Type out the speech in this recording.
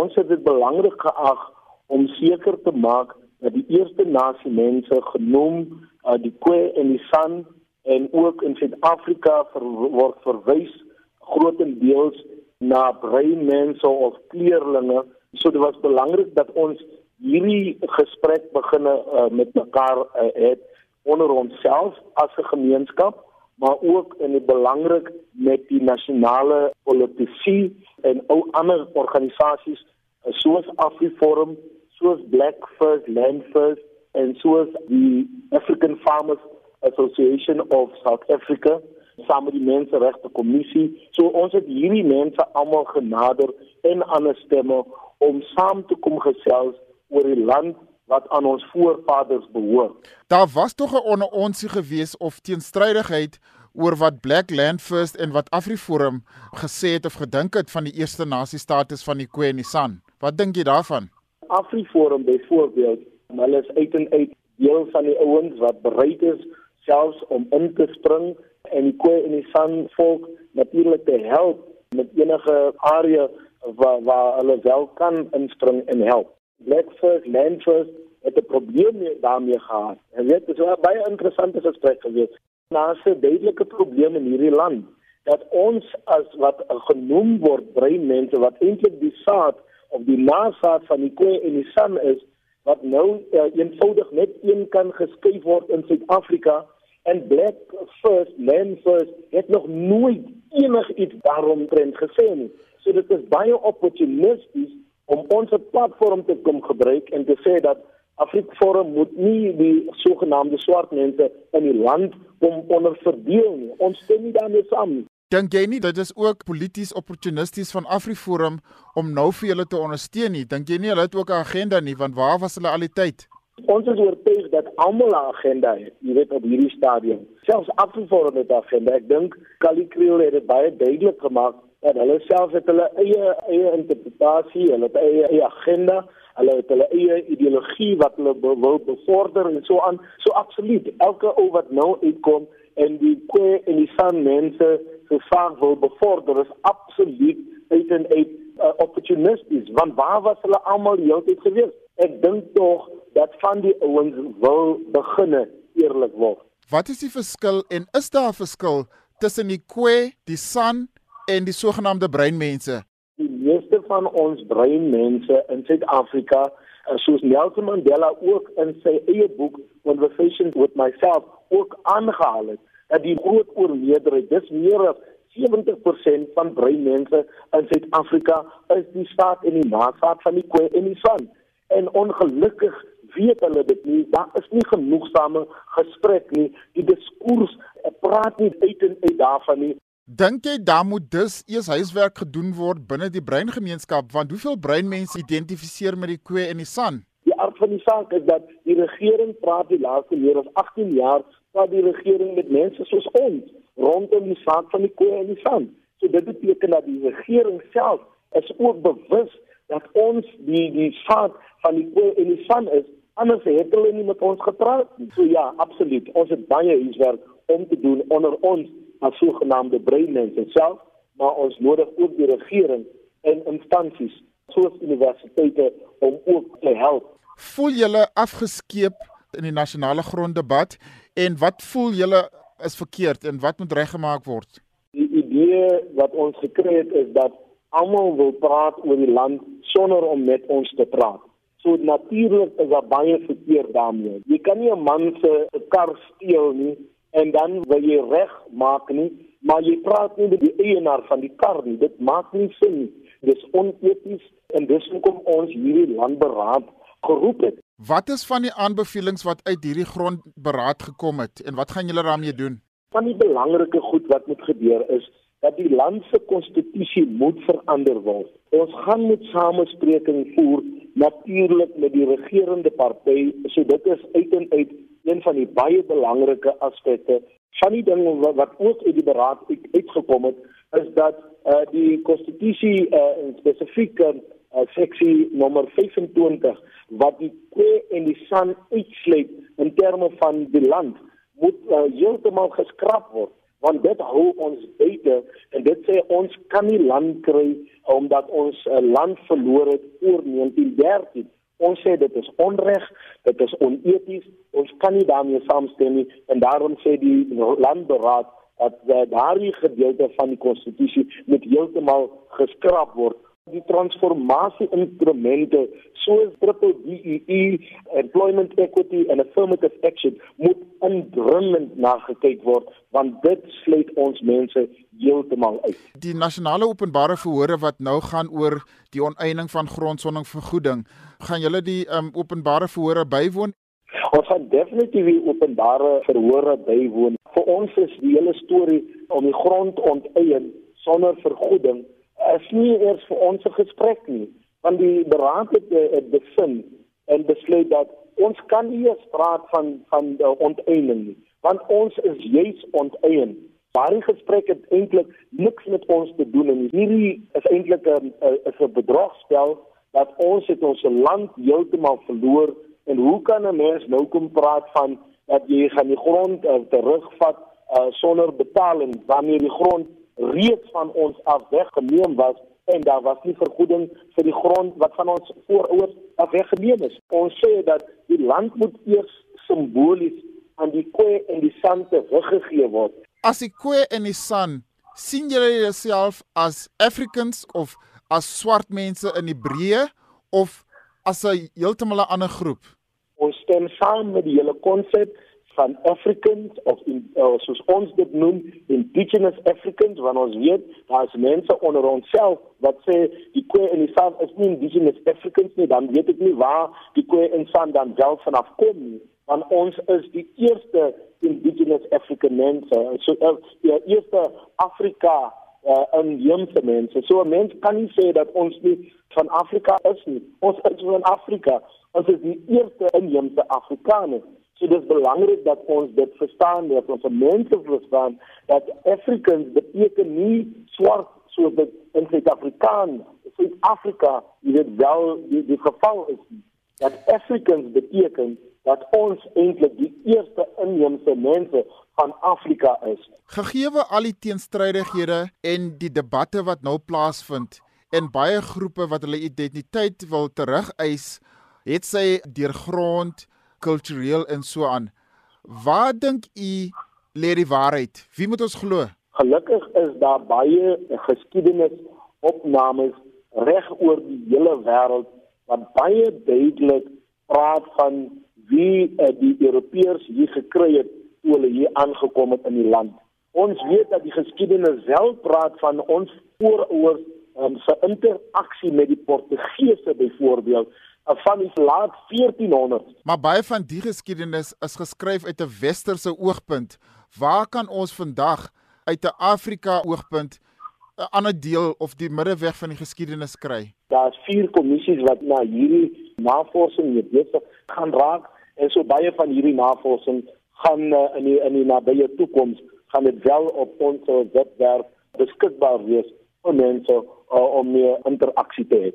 ons het dit belangrik geag om seker te maak dat die eerste nasie mense genoem uh, die Kwe en die San en ook in Suid-Afrika ver, word verwys grootendeels na bruin mense of kleerlinge. So dit was belangrik dat ons hierdie gesprek beginne uh, met mekaar uh, het onder onsself as 'n gemeenskap maar ook in die belangrik met die nasionale politici en ou ander organisasies soos Afriforum, soos Black First Land First en soos die African Farmers Association of South Africa saam met die menseregte kommissie. So ons het hierdie mense almal genader en ander stemme om saam te kom gesels oor die land wat aan ons voorvaders behoort. Daar was tog 'n onontsie gewees of teenstrydigheid oor wat Black Land First en wat AfriForum gesê het of gedink het van die eerste nasie status van die Kwe en die San. Wat dink jy daarvan? AfriForum byvoorbeeld, hulle is uit en uit deel van die ouens wat bereid is selfs om in te spring en die Kwe en die San volk natuurlik te help met enige area waar waar hulle wel kan inspring en help. Black First, Land First het 'n probleem daarmee gehad. En dit is 'n baie interessante gesprek geweest. Daar's 'n duidelike probleem in hierdie land dat ons as wat genoem word brein mense wat eintlik die saad of die nasaad van die koe en die san is wat nou uh, eenvoudig net een kan geskuif word in Suid-Afrika en Black First Land First het nog nooit enigiets daaromtrent gesê nie. So dit is baie opportunisties om ons platform te kom gebruik en te sê dat Afriforum moet nie die sogenaamde swart mense in die land om onderverdeel nie. Ons stem nie daarmee saam nie. Dink jy nie dit is ook polities opportunisties van Afriforum om nou vir julle te ondersteun nie? Dink jy nie hulle het ook 'n agenda nie want waar was hulle al die tyd? Ons is oortuig dat almal 'n agenda het, jy weet op hierdie stadium. Selfs Afriforum het 'n agenda. Ek dink Kali Kriel het dit baie duidelik gemaak dat hulle self het hulle eie eie interpretasie, hulle eie, eie agenda, hulle het hulle eie ideologie wat hulle be wil bevorder en so aan. So absoluut, elke ou wat nou uitkom en die kwe en die san mense so vaak wil bevorder is absoluut uit en uit uh, opportunisties, want waar was hulle almal heeltyd gewees? Ek dink tog dat van die ouens wil beginne eerlik word. Wat is die verskil en is daar 'n verskil tussen die kwe, die san en die sogenaamde breinmense. Die meeste van ons breinmense in Suid-Afrika, eh, soos Nelson Mandela ook in sy eie boek Conversations with Myself ook aangehaal het, dat die groot oormeerderheid, dis meer as 70% van breinmense in Suid-Afrika is die staat en die nasaat van die koe en die son. En ongelukkig weet hulle dit nie. Daar is nie genoegsame gesprek nie. Die diskurs praat nie uit en uit daarvan nie. Dink jy dan moet dus eers huiswerk gedoen word binne die breingemeenskap want hoeveel breinmense identifiseer met die koe en die san? Die aard van die saak is dat die regering praat die laaste meer as 18 jaar dat die regering met mense soos ons rondom die saak van die koe en die san. So dit beteken dat die regering self is ook bewus dat ons die die saak van die koe en die san is anders het hulle nie met ons gepraat nie. So ja, absoluut. Ons het baie huiswerk om te doen onder ons as sogenaamde breinmense self, maar ons nodig ook die regering en instansies soos universiteite om ook te help. Voel julle afgeskeep in die nasionale gronddebat en wat voel julle is verkeerd en wat moet reggemaak word? Die idee wat ons gekry het is dat almal wil praat oor die land sonder om met ons te praat. So natuurlik is daar baie verkeerd daarmee. Jy kan nie 'n man se kar steel nie en dan wil jy reg maak nie, maar jy praat nie met die eienaar van die kar nie. Dit maak nie sin nie. Dis oneties en dis hoekom ons hierdie landberaad geroep het. Wat is van die aanbevelings wat uit hierdie grondberaad gekom het en wat gaan julle daarmee doen? Van die belangrike goed wat moet gebeur is dat die land se konstitusie moet verander word. Ons gaan met samesprekings voer natuurlik met die regerende party, so dit is uit en uit een van die baie belangrike aspekte van die ding wat, ook uit die beraad uit, uitgekom het is dat uh, die konstitusie uh, in spesifiek uh, seksie nommer 25 wat die koe en die san uitsluit in terme van die land moet uh, heeltemal geskraap word want dit hou ons buite en dit sê ons kan nie land kry omdat ons 'n uh, land verloor het oor 1913 ons sê dit is onreg dit is oneties ons kan nie daarmee saamstem nie en daarom sê die landberaad dat uh, daardie gedeelte van die konstitusie moet heeltemal geskraap word die transformasie instrumente soos triple DEE employment equity and affirmative action moet indringend nagekyk word want dit sluit ons mense heeltemal uit. Die nasionale openbare verhore wat nou gaan oor die onteiening van grondsonding vergoeding, gaan julle die um, openbare verhore bywoon? Ons gaan definitief die openbare verhore bywoon. Vir ons is die hele storie om die grond onteien sonder vergoeding is nie eers vir ons 'n gesprek nie want die beraad het dit bevind en besluit dat ons kan nie eers praat van van onteiening nie want ons is juis onteien. Maar die gesprek het eintlik niks met ons te doen en hierdie is eintlik 'n 'n bedrogspel dat ons het ons land heeltemal verloor en hoe kan 'n mens nou kom praat van dat jy gaan die grond uh, terugvat uh, sonder betaling wanneer die grond reeds van ons af weggeneem was en daar was nie vergoeding vir die grond wat van ons voorouers af weggeneem is. Ons sê dat die land moet eers simbolies aan die koe en die san teruggegee word. As die koe en die san sien julle jouself as Africans of as swart mense in Hebreë of as 'n heeltemal 'n ander groep? Ons stem saam met die hele konsep van Africans of in uh, soos ons dit noem indigenous Africans want ons weet daar's mense onder onsself wat sê die Kwe en die San is nie indigenous Africans nie dan weet ek nie waar die Kwe en San dan wel vanaf kom nie want ons is die eerste indigenous African mense so uh, die eerste Afrika uh, inheemse mense. So 'n mens kan nie sê dat ons nie van Afrika is nie. Ons is van Afrika. Ons is die eerste inheemse Afrikaners So dis belangrik dat ons dit verstaan, dat ons mense verstaan dat Africans beteken nie swart soos dit in Suid-Afrikaan, Suid-Afrika, dit wel die, die geval is nie. Dat Africans beteken dat ons eintlik die eerste inheemse mense van Afrika is. Gegeewe al die teenstrydighede en die debatte wat nou plaasvind en baie groepe wat hulle identiteit wil terugeis, het sy deurgrond kultureel en so aan. Wat dink u lê die waarheid? Wie moet ons glo? Gelukkig is daar baie geskiedenis opnames reg oor die hele wêreld wat baie duidelik praat van wie uh, die Europeërs hier gekry het toe hulle hier aangekom het in die land. Ons weet dat die geskiedenis wel praat van ons voorouders um, se interaksie met die Portugese byvoorbeeld van die laat 1400. Maar baie van die geskiedenis is geskryf uit 'n westerse oogpunt. Waar kan ons vandag uit 'n Afrika oogpunt 'n ander deel of die middeweg van die geskiedenis kry? Daar's vier kommissies wat na hierdie navorsing besig gaan raak en so baie van hierdie navorsing gaan uh, in die in die nabye toekoms gaan dit wel op ons webwerf beskikbaar wees vir mense uh, om meer interaksie te hê.